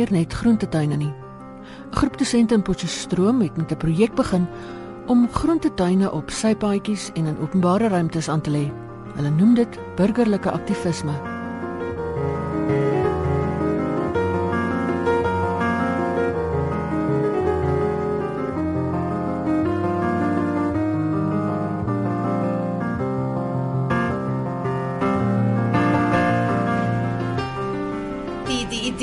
meer net groentetuine nie. 'n Groep dosente in Potchefstroom het met 'n projek begin om groentetuine op sypaadjies en in openbare ruimtes aan te lê. Hulle noem dit burgerlike aktivisme.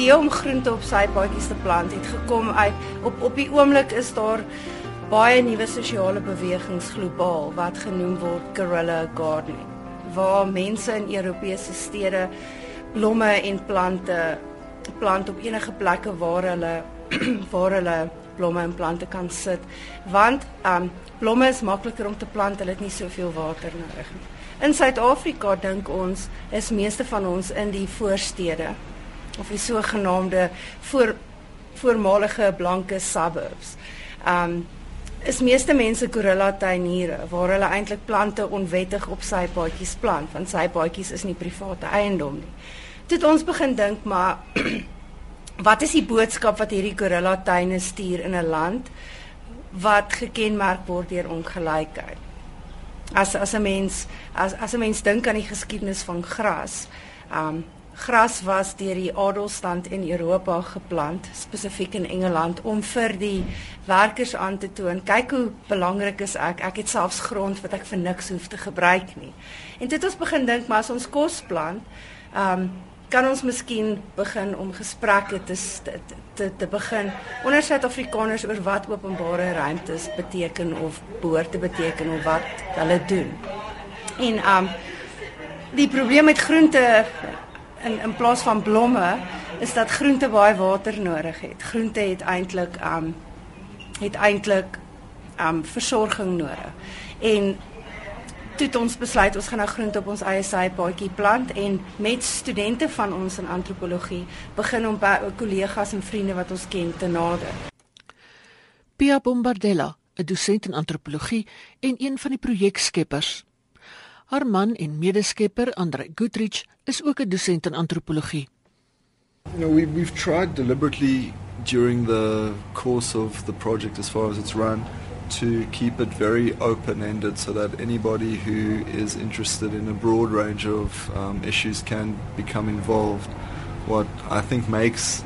Idee om groente op sypaadjies te plant het gekom uit op op die oomblik is daar baie nuwe sosiale bewegings globaal wat genoem word guerrilla gardening waar mense in Europese stede blomme en plante plant op enige plekke waar hulle waar hulle blomme en plante kan sit. Want um blomme is makliker om te plant hulle het nie soveel water nodig nie. In Suid-Afrika dink ons is meeste van ons in die voorstede of die sogenaamde voor voormalige blanke suburbs. Um is meeste mense gorilla tuiniere waar hulle eintlik plante onwettig op sy paadjies plant want sy paadjies is nie private eiendom nie. Het ons begin dink maar wat is die boodskap wat hierdie gorilla tuine stuur in 'n land wat gekenmerk word deur ongelykheid. As as 'n mens as as 'n mens dink aan die geskiedenis van gras, um gras was deur die adelstand in Europa geplant, spesifiek in Engeland om vir die werkers aan te toon, kyk hoe belangrik is ek. Ek het selfs grond wat ek vir niks hoef te gebruik nie. En dit ons begin dink maar as ons kos plant, ehm um, kan ons miskien begin om gesprekke te te te, te begin onder Suid-Afrikaners oor wat openbare ruimtes beteken of behoort te beteken of wat hulle doen. En ehm um, die probleem met groente in in plaas van blomme is dat groente baie water nodig het. Groente het eintlik um het eintlik um versorging nodig. En toe het ons besluit ons gaan nou groente op ons eie sypaadjie plant en met studente van ons in antropologie begin om by kollegas en vriende wat ons ken te nader. Pia Bombardella, 'n dosent in antropologie en een van die projekskeppers. Haar man en medeskepper Andre Goodrich is ook 'n dosent in antropologie. You know, we, we've tried deliberately during the course of the project, as far as it's run, to keep it very open ended so that anybody who is interested in a broad range of um, issues can become involved. What I think makes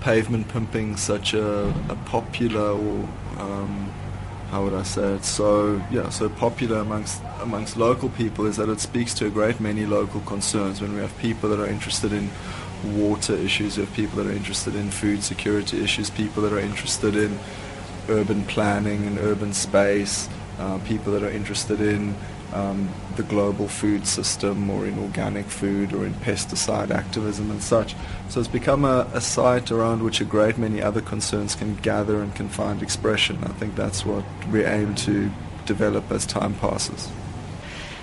pavement pimping such a, a popular or um, how would I say it? So yeah, so popular amongst amongst local people is that it speaks to a great many local concerns. When we have people that are interested in water issues, we have people that are interested in food security issues, people that are interested in urban planning and urban space, uh, people that are interested in um, the global food system or in organic food or in pesticide activism and such. So it's become a, a site around which a great many other concerns can gather and can find expression. I think that's what we aim to develop as time passes.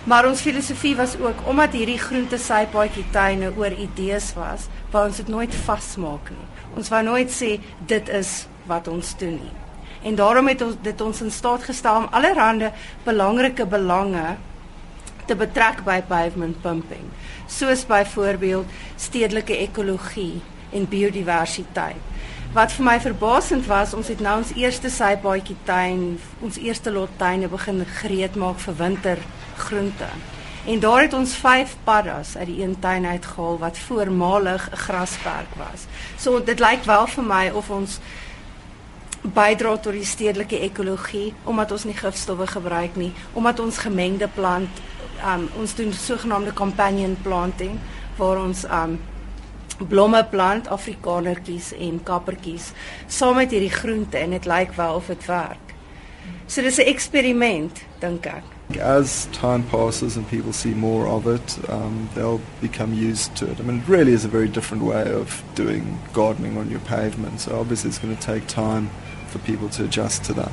Maar ons filosofie was ook omdat hierdie groente sypaadjie tuine oor idees was, wou ons dit nooit vasmaak nie. Ons wou nooit sê dit is wat ons doen nie. En daarom het ons dit ons in staat gestel om allerlei belangrike belange te betrek by pavement pumping, soos byvoorbeeld stedelike ekologie en biodiversiteit. Wat vir my verbasend was, ons het nou ons eerste sypaadjie tuin, ons eerste lot tuine begin gereed maak vir wintergroente. En daar het ons 5 paddas uit die een tuin uitgehaal wat voormalig 'n grasperk was. So dit lyk wel vir my of ons bydra tot die stedelike ekologie omdat ons nie gifstowwe gebruik nie, omdat ons gemengde plant um ons doen sogenaamde companion planting waar ons um blomme plant, afrikanertjies en kappertjies saam met hierdie groente en dit lyk wel of dit werk. So dis 'n eksperiment dink ek. As time passes and people see more of it, um, they'll become used to it. I mean, it really is a very different way of doing gardening on your pavement. So obviously, it's going to take time for people to adjust to that.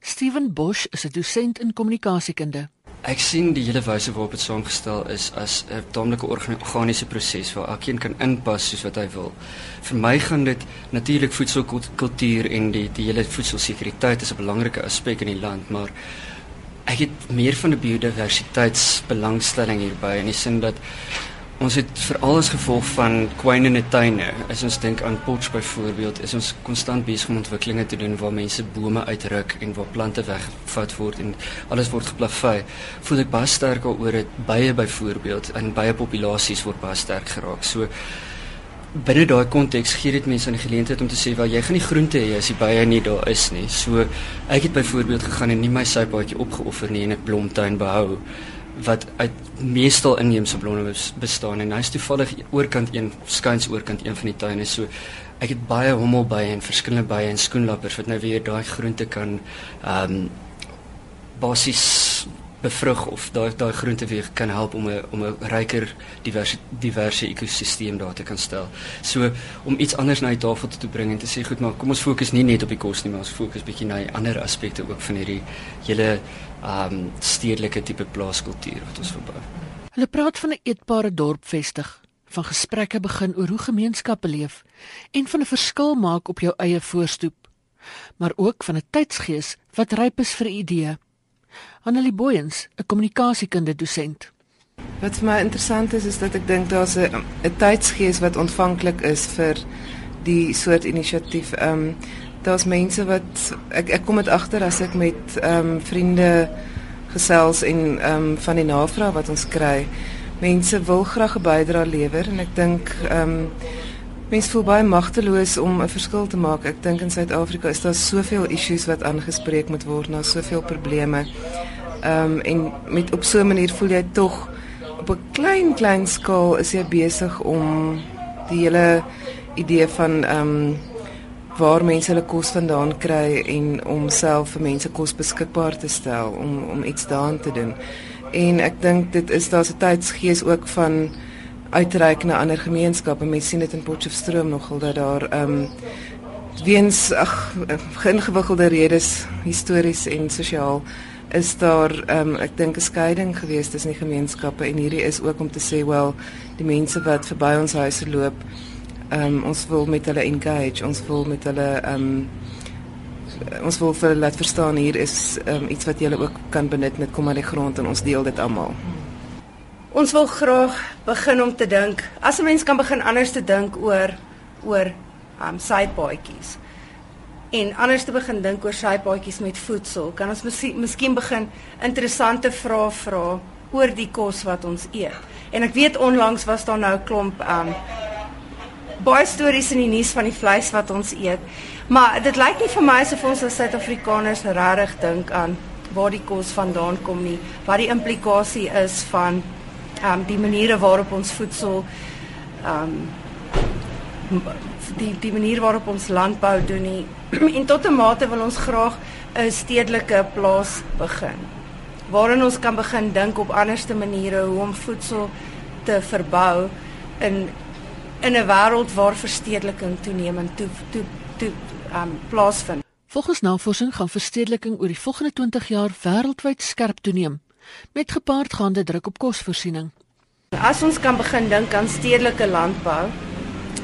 Steven Bosch is 'n dosent in kommunikasiekunde. Ek sien die hele wyse waarop dit saamgestel is as 'n taamlike organiese proses waar elkeen kan inpas soos wat hy wil. Vir my gaan dit natuurlik voedselkultuur en die die hele voedselsekuriteit is 'n belangrike aspek in die land, maar ek het meer van 'n biodiversiteitsbelangstelling hierby in die sin dat ons het veral as gevolg van kwynende tuine, as ons dink aan Potch byvoorbeeld, is ons konstant besig om ontwikkelinge te doen waar mense bome uitruk en waar plante weggevat word en alles word geplavei. Voel ek baie sterk oor dit bye byvoorbeeld en baie populasies word baie sterk geraak. So binne daai konteks gee dit mense 'n geleentheid om te sê wel jy gaan nie groente hê as die bye nie daar is nie. So ek het byvoorbeeld gegaan en nie my sypaadjie opgeoffer nie en 'n blomtuin behou wat uit meestal inheemse blomme bestaan en hy's toevallig oorkant een skuins oorkant een van die tuine so ek het baie hommelbye en verskillende bye en skoenlappers wat nou weer daai groente kan ehm um, basies bevrug of daai daai groente weer kan help om 'n om 'n ryker diverse diverse ekosisteem daar te kan stel. So om iets anders na die tafel te, te bring en te sê goed maar kom ons fokus nie net op die kos nie maar ons fokus bietjie na die ander aspekte ook van hierdie hele um, stedelike tipe plaaskultuur wat ons verbou. Hulle praat van 'n eetbare dorp vestig, van gesprekke begin oor hoe gemeenskappe leef en van 'n verskil maak op jou eie voorstoep, maar ook van 'n tydsgees wat ryp is vir idee. Annelie Booyens, 'n kommunikasiekunde dosent. Wat vir my interessant is is dat ek dink daar's 'n 'n tydsgees wat ontvanklik is vir die soort inisiatief. Ehm um, daar's mense wat ek ek kom dit agter as ek met ehm um, vriende gesels en ehm um, van die navraag wat ons kry. Mense wil graag 'n bydrae lewer en ek dink ehm um, mense voel baie magteloos om 'n verskil te maak. Ek dink in Suid-Afrika is daar soveel issues wat aangespreek moet word, nou soveel probleme. Ehm um, en met op so 'n manier voel jy tog op 'n klein klein skaal is jy besig om die hele idee van ehm um, waar mense hulle kos vandaan kry en om self vir mense kos beskikbaar te stel om om iets daaraan te doen. En ek dink dit is daar's 'n tydsgees ook van uitreik na ander gemeenskappe. Mense sien dit in Potchefstroom nogal dat daar ehm um, weens ag ingewikkelde redes histories en sosiaal is daar ehm um, ek dink 'n skeiding gewees tussen die gemeenskappe en hierdie is ook om te sê wel die mense wat verby ons huise loop um, ons wil met hulle engage, ons wil met hulle um ons wil vir hulle laat verstaan hier is um, iets wat julle ook kan benut met kom aan die grond en ons deel dit almal. Ons wil graag begin om te dink, as 'n mens kan begin anders te dink oor oor um sypaadjies en anders te begin dink oor sypaadjies met voedsel, kan ons miskien begin interessante vrae vra oor die kos wat ons eet. En ek weet onlangs was daar nou 'n klomp um baie stories in die nuus van die vleis wat ons eet. Maar dit lyk nie vir my asof ons as Suid-Afrikaners regtig dink aan waar die kos vandaan kom nie, wat die implikasie is van ehm um, die maniere waarop ons voedsel ehm um, die die manier waarop ons landbou doen nie. en tot 'n mate wil ons graag 'n stedelike plaas begin. Waarin ons kan begin dink op anderste maniere hoe om voedsel te verbou in in 'n wêreld waar verstedeliking toenemend toe toe toe um plaasvind. Volgens navorsing gaan verstedeliking oor die volgende 20 jaar wêreldwyd skerp toeneem met gepaardgaande druk op kosvoorsiening. As ons kan begin dink aan stedelike landbou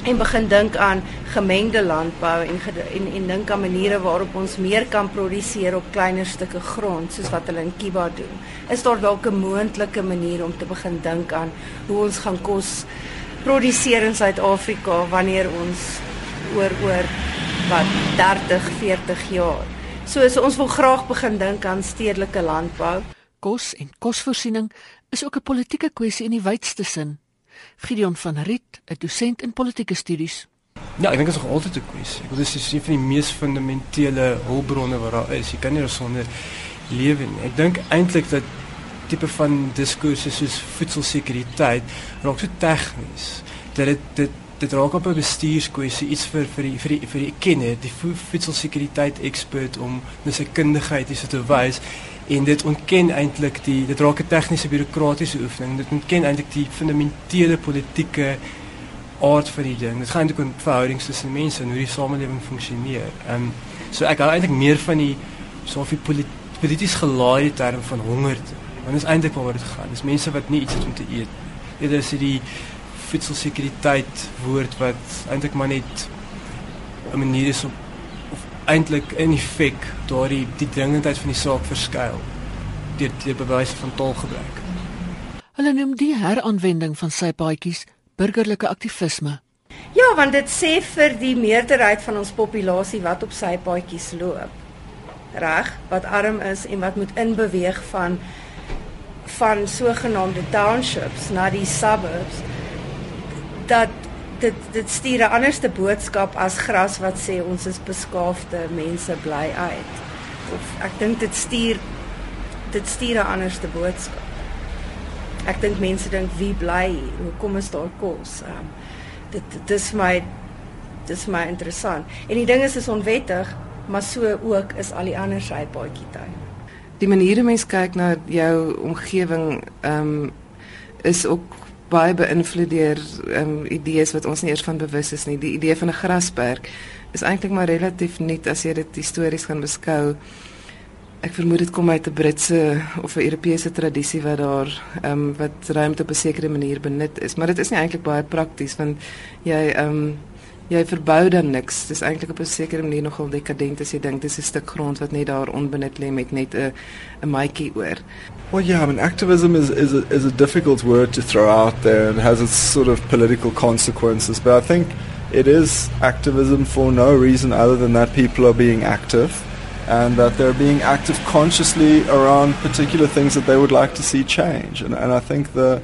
en begin dink aan gemengde landbou en en en dink aan maniere waarop ons meer kan produseer op kleiner stukke grond soos wat hulle in Kiba doen. Is daar dalk 'n moontlike manier om te begin dink aan hoe ons gaan kos produseer in Suid-Afrika wanneer ons oor oor wat 30, 40 jaar. So, so ons wil graag begin dink aan stedelike landbou. Kos en kosvoorsiening is ook 'n politieke kwessie in die wydste sin. Gideon van Riet, 'n dosent in politieke studies. Ja, ek dink dit is nog altyd 'n kwessie. Ek wil dis een van die mees fundamentele hulpbronne wat daar is. Jy kan nie sonder lewe nie. Ek dink eintlik dat tipe van diskurse soos voedselsekuriteit raak so tegnies dat dit dit dit raak op 'n bestuurskwessie iets vir vir die vir die vir die kenner die voedselsekuriteit ekspert om net sy kundigheid hier te wys. En dit ontken eintlik die dit raak 'n tegniese bureaukratiese oefening dit ontken eintlik die fundamentele politieke aard van die ding. Dit gaan eintlik oor verhoudings tussen mense en hoe die samelewing funksioneer. Ehm um, so ek hou eintlik meer van die so 'n polit, polities gelaaide term van honger Want dit is eintlik waaroor dit gaan. Dis mense wat nie iets het om te eet. Eerder is dit die voedselsekuriteit woord wat eintlik maar net 'n manier is om of eintlik in effek daardie die dringendheid van die saak verskuil deur die bewys van taalgebruik. Hulle noem die heraanwending van sypaadjies burgerlike aktivisme. Ja, want dit sê vir die meerderheid van ons populasie wat op sypaadjies loop. Reg, wat arm is en wat moet inbeweeg van van sogenaamde townships na die suburbs dat dit dit stuur 'n anderste boodskap as gras wat sê ons is beskaafde mense bly uit. Of ek dink dit stuur dit stuur 'n anderste boodskap. Ek dink mense dink wie bly hier? Hoekom is daar kos? Um, dit dis my dis my interessant. En die ding is is onwettig, maar so ook is al die ander sypaadjie tuin. Die manier hoe mens kyk na jou omgewing ehm um, is ook baie beïnvloed deur ehm um, idees wat ons nie eers van bewus is nie. Die idee van 'n grasperk is eintlik maar relatief nuut as jy dit histories gaan beskou. Ek vermoed dit kom uit 'n Britse of 'n Europese tradisie wat daar ehm um, wat ruimte op 'n sekere manier benut is, maar dit is nie eintlik baie prakties want jy ehm um, jy verbou dan niks. Dis eintlik op 'n sekere manier nogal dekadent as jy dink dis 'n stuk grond wat net daar onbenut lê met net 'n 'n maatjie oor. Well, yeah, I mean, activism is, is, a, is a difficult word to throw out there and has its sort of political consequences, but I think it is activism for no reason other than that people are being active and that they're being active consciously around particular things that they would like to see change. And, and I think the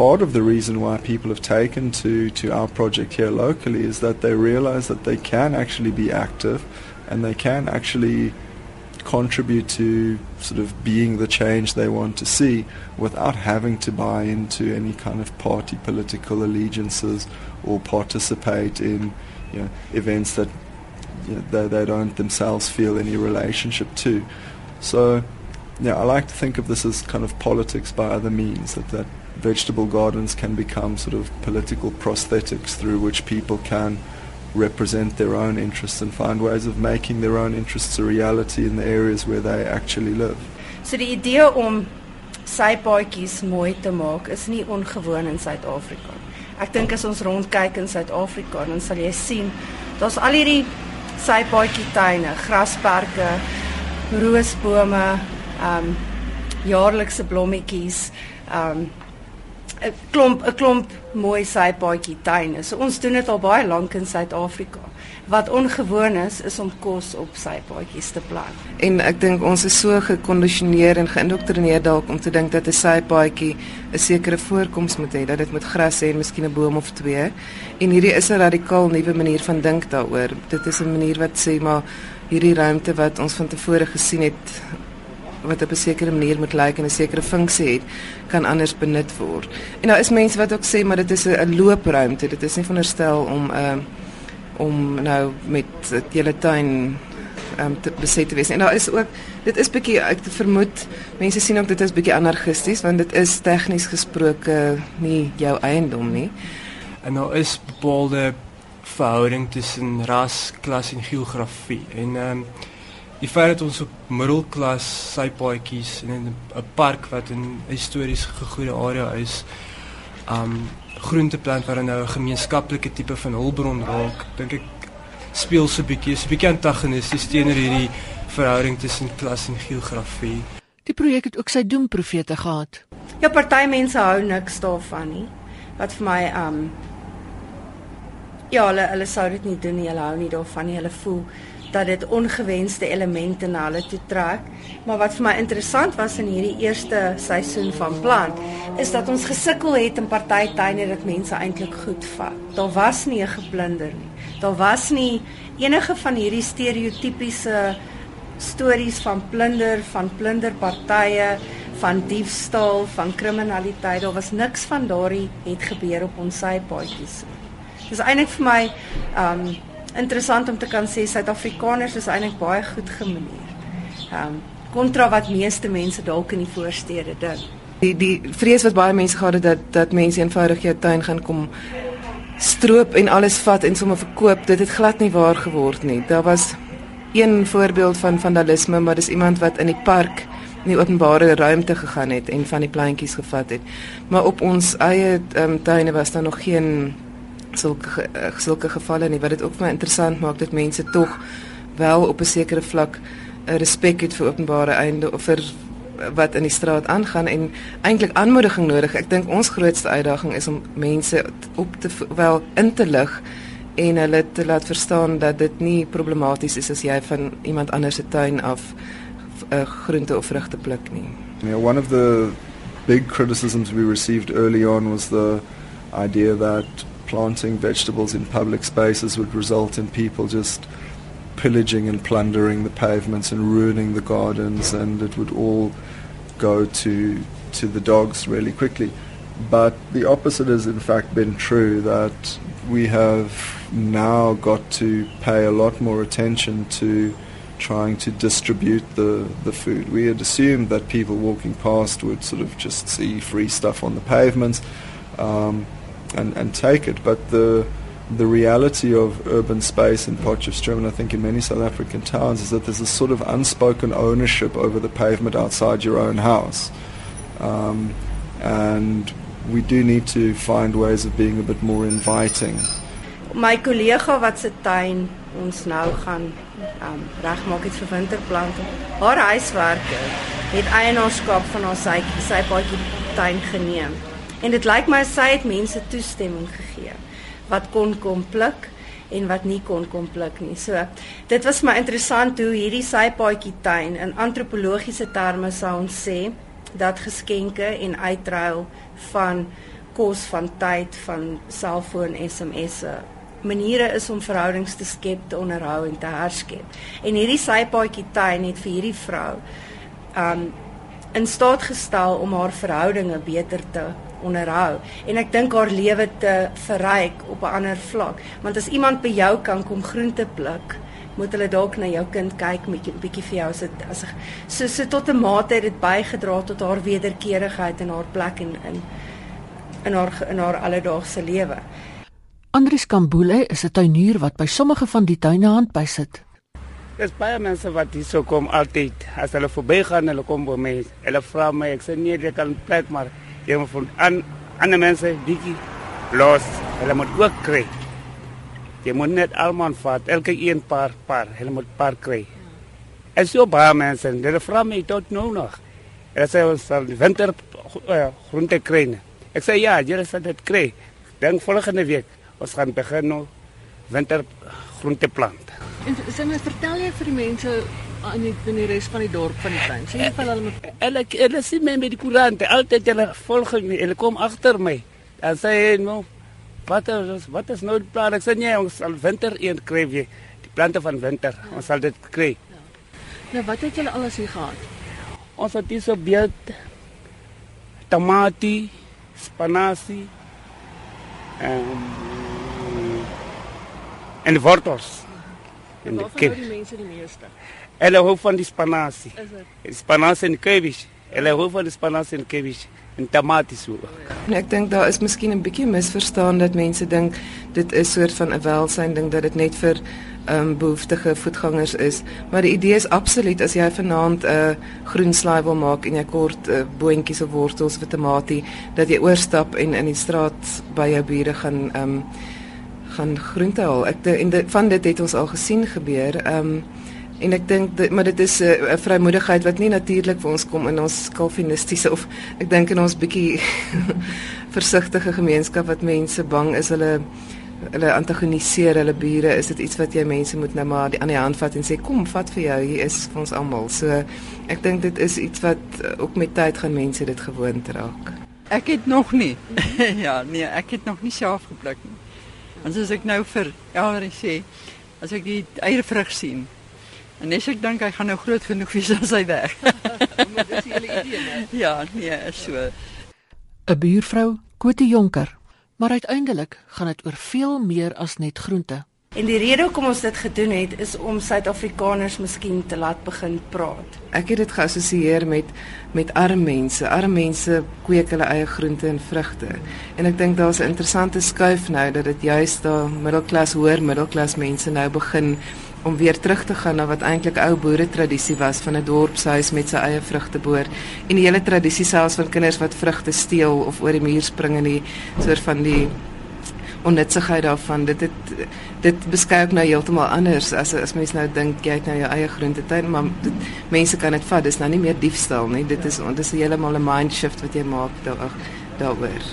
part of the reason why people have taken to, to our project here locally is that they realize that they can actually be active and they can actually contribute to sort of being the change they want to see without having to buy into any kind of party political allegiances or participate in you know, events that you know, they, they don't themselves feel any relationship to. So, yeah, I like to think of this as kind of politics by other means, that, that vegetable gardens can become sort of political prosthetics through which people can represent their own interests and find ways of making their own interests a reality in the areas where they actually live. So die idee om sypaadjies mooi te maak is nie ongewoon in Suid-Afrika. Ek dink as ons rondkyk in Suid-Afrika, dan sal jy sien daar's al hierdie sypaadjie tuine, grasperke, roosbome, ehm um, jaarlikse blommetjies, ehm um, 'n klomp 'n klomp mooi sypaadjie tuine. So ons doen dit al baie lank in Suid-Afrika. Wat ongewoon is is om kos op sypaadjies te plant. En ek dink ons is so gekondisioneer en geïndoktrineer dalk om te dink dat 'n sypaadjie 'n sekere voorkoms moet hê, dat dit moet gras hê en miskien 'n boom of twee. En hierdie is 'n radikaal nuwe manier van dink daaroor. Dit is 'n manier wat sê maar hierdie ruimte wat ons van tevore gesien het wat op 'n sekere manier moet lyk en 'n sekere funksie het, kan anders benut word. En daar is mense wat ook sê maar dit is 'n loopruimte. Dit is nie veronderstel om 'n uh, om nou met die hele tuin um, te beset te wees. En daar is ook dit is bietjie ek vermoed mense sien ook dit is bietjie anarchisties want dit is tegnies gesproke nie jou eiendom nie. En daar is bepaalde verhouding tussen ras, klas en geografie. En ehm um, die feit dat ons op middelklas sypaadjies in 'n park wat in 'n histories gegoede area is, um groenteplant waar nou 'n gemeenskaplike tipe van hulpbron raak, dink ek speel so 'n bietjie, so 'n bietjie antagonisties teenoor hierdie verhouding tussen klas en geografie. Die projek het ook sy doemprofete gehad. Ja, party mense hou niks daarvan nie. Wat vir my um Ja, hulle hulle sou dit nie doen nie. Hulle hou nie daarvan nie. Hulle voel dat dit ongewenste elemente na hulle toe trek. Maar wat vir my interessant was in hierdie eerste seisoen van plant, is dat ons gesukkel het in party tuine dat mense eintlik goed vat. Daar was nie 'n geplunder nie. Daar was nie enige van hierdie stereotypiese stories van plunder, van plunderpartye, van diefstal, van kriminaliteit. Daar was niks van daardie het gebeur op ons sypaadjies. Dis eintlik vir my um interessant om te kan sê Suid-Afrikaners is eintlik baie goed gemanier. Ehm um, kontra wat meeste mense dalk in die voorstede dink. Die die vrees wat baie mense gehad het dat dat mense eenvoudig jou tuin gaan kom stroop en alles vat en sommer verkoop, dit het glad nie waar geword nie. Daar was een voorbeeld van vandalisme, maar dis iemand wat in die park in die openbare ruimte gegaan het en van die plantjies gevat het. Maar op ons eie um, tuine was daar nog geen sulke uh, sulke gevalle nie wat dit ook vir my interessant maak dat mense tog wel op 'n sekere vlak uh, respek het vir openbare einde of vir wat in die straat aangaan en eintlik aanmoediging nodig. Ek dink ons grootste uitdaging is om mense op te wel in te lig en hulle te laat verstaan dat dit nie problematies is as jy van iemand anders se tuin af uh, groente of vrugte pluk nie. Yeah, one of the big criticisms we received early on was the idea that planting vegetables in public spaces would result in people just pillaging and plundering the pavements and ruining the gardens and it would all go to to the dogs really quickly. But the opposite has in fact been true that we have now got to pay a lot more attention to trying to distribute the, the food. We had assumed that people walking past would sort of just see free stuff on the pavements um, and, and take it. But the, the reality of urban space in Potchefstroom, and I think in many South African towns, is that there's a sort of unspoken ownership over the pavement outside your own house. Um, and we do need to find ways of being a bit more inviting. My kollega wat se tuin ons nou gaan um, regmaak het vir winterplanting. Haar huiswerke het eienaarskap van haar sy sy paadjie tuin geneem. En dit lyk my sy het mense toestemming gegee wat kon kom pluk en wat nie kon kom pluk nie. So dit was my interessant hoe hierdie sypaadjie tuin in antropologiese terme sou ons sê dat geskenke en uitruil van kos van tyd van selfoon SMS'e maniere is om verhoudings te skep, te onderhou en te herskep. En hierdie sypaadjie tuin het vir hierdie vrou um in staat gestel om haar verhoudinge beter te onderhou en ek dink haar lewe te verryk op 'n ander vlak. Want as iemand by jou kan kom groente pluk, moet hulle dalk na jou kind kyk met 'n bietjie vir jou as dit as so so tot 'n mate het dit bygedra tot haar wederkerigheid en haar plek in in in haar in haar alledaagse lewe. Andries Kambule is 'n tuinier wat by sommige van die tuine hand bysit. Dis baie mense wat hier so kom altyd. As hulle verbygaan, hulle kom by my. Hulle vra my, ek sê nee, jy kan plek maar moet van aan ander mense bietjie los. Hulle moet ook kry. Jy moet net almal vat, elke een paar paar, hulle moet paar kry. En so baie mense, hulle vra my tot nou nog. Hulle sê ons sal winter uh, groente kry. Ek sê ja, jy sal dit kry. Dan volgende week ons gaan begin nou winter groente plant. En sê my, vertel jy vir die mense aan die in die res van die dorp van die tuin. Sê jy vir hulle moet hulle hulle sien my met die koerante, altyd hulle volg my, hulle kom agter my. Dan sê hy nou Wat is wat is nou die plan? Ek sê nee, ons sal winter een kry weer. Die plante van winter. Ja. Ons sal dit kry. Ja. Nou wat het julle alles hier gehad? Ons het hier so beet tamatie, spinasie en en wortels. En wat van die mense die meeste? Hulle hou van die spinasie. Is dit? Spinasie en cabbage. Hulle hou van die spinasie en cabbage en tamaties ook. En ek dink daar is miskien 'n bietjie misverstaan dat mense dink dit is soort van 'n welsyn ding dat dit net vir ehm um, behoeftige voetgangers is, maar die idee is absoluut as jy vanaand 'n uh, groen slaai wil maak en jy kort uh, boontjies of wortels vir tamatie dat jy oorstap en in die straat by jou bure gaan ehm um, gaan groente haal. Ek de, en dit van dit het ons al gesien gebeur. Ehm um, En ek dink maar dit is 'n uh, vrymoedigheid wat nie natuurlik vir ons kom in ons kalvinistiese of ek dink in ons bietjie versigtige gemeenskap wat mense bang is hulle hulle antagoniseer hulle bure is dit iets wat jy mense moet nou maar aan die hand vat en sê kom vat vir jou hier is vir ons almal. So ek dink dit is iets wat uh, ook met tyd gaan mense dit gewoond raak. Ek het nog nie. ja, nee, ek het nog nie self gepluk nie. Want as ek nou vir Elmarie sê as ek die eiervrug sien En as ek dink hy gaan nou groot genoeg wees as hy weg. Maar dis die hele idee, né? Ja, nee, so. 'n Buurvrou, Kote Jonker. Maar uiteindelik gaan dit oor veel meer as net groente. En die rede hoekom ons dit gedoen het is om Suid-Afrikaners miskien te laat begin praat. Ek het dit geassosieer met met arme mense. Arme mense kweek hulle eie groente en vrugte. En ek dink daar's 'n interessante skuif nou dat dit juist daar middelklas, hoër middelklas mense nou begin om weer terug te gaan na wat eintlik ou boere tradisie was van 'n dorpshuis met sy eie vrugteboer en die hele tradisie selfs van kinders wat vrugte steel of oor die muur spring in die soort van die onnutsigheid daarvan. Dit het dit beskryf ek nou heeltemal anders as as mens nou dink jy het nou jou eie groentetuin, maar dit, mense kan dit vat. Dis nou nie meer diefstal nie. Dit is dit is heeltemal 'n mind shift wat jy maak daar daaroor.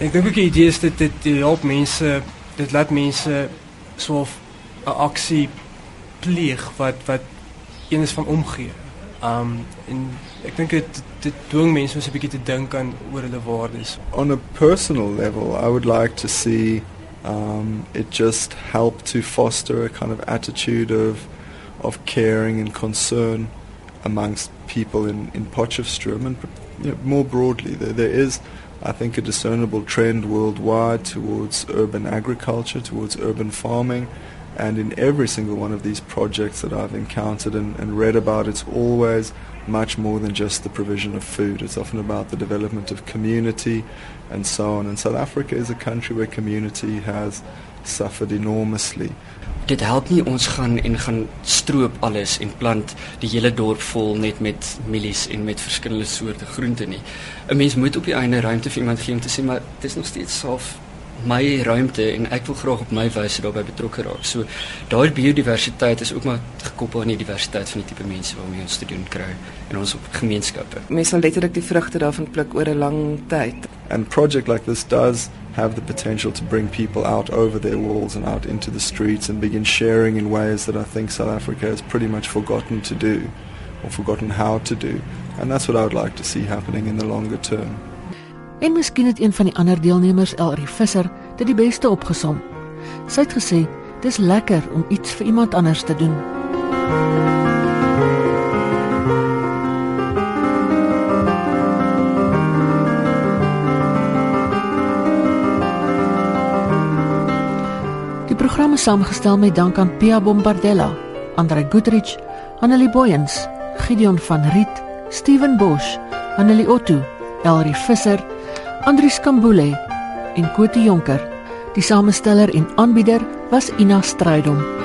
Ek dink ook die idee is dit dit help mense, dit laat mense so 'n aksie pleeg wat wat een is van omgee. Um en ek dink dit dit dwing mense om 'n bietjie te dink aan oor hulle waardes. On a personal level, I would like to see um, it just help to foster a kind of attitude of of caring and concern amongst people in in Potchefstroom and you know, more broadly. There, there is, I think, a discernible trend worldwide towards urban agriculture, towards urban farming. And in every single one of these projects that I've encountered and, and read about, it's always much more than just the provision of food. It's often about the development of community and so on. And South Africa is a country where community has suffered enormously. Dit help nie ons gaan en gaan stroop alles en plant die hele dorp vol net met mielies en met verskillende soorte groente nie. 'n Mens moet op die einde ruimte vir iemand gee om te sê maar dit is nog steeds self my ruimte en ek wil graag op my wyse daarbey betrokke raak. So daai biodiversiteit is ook maar gekoppel aan die diversiteit van die tipe mense waarmee ons te doen kry in ons gemeenskappe. Mense sal letterlik die vrugte daarvan pluk oor 'n lang tyd. And project like this does have the potential to bring people out over their walls and out into the streets and begin sharing in ways that I think South Africa has pretty much forgotten to do or forgotten how to do. And that's what I would like to see happening in the longer term. En miskien het een van die ander deelnemers, Elrie Visser, dit die beste opgesom. Sy het gesê, "Dis lekker om iets vir iemand anders te doen." Die programme saamgestel met dank aan Pia Bombardella, Andre Goodrich, Annelie Boyens, Gideon van Riet, Steven Bosch, Annelie Otto, Elrie Visser Andrius Kambule en Kotie Jonker. Die samesteller en aanbieder was Ina Strydom.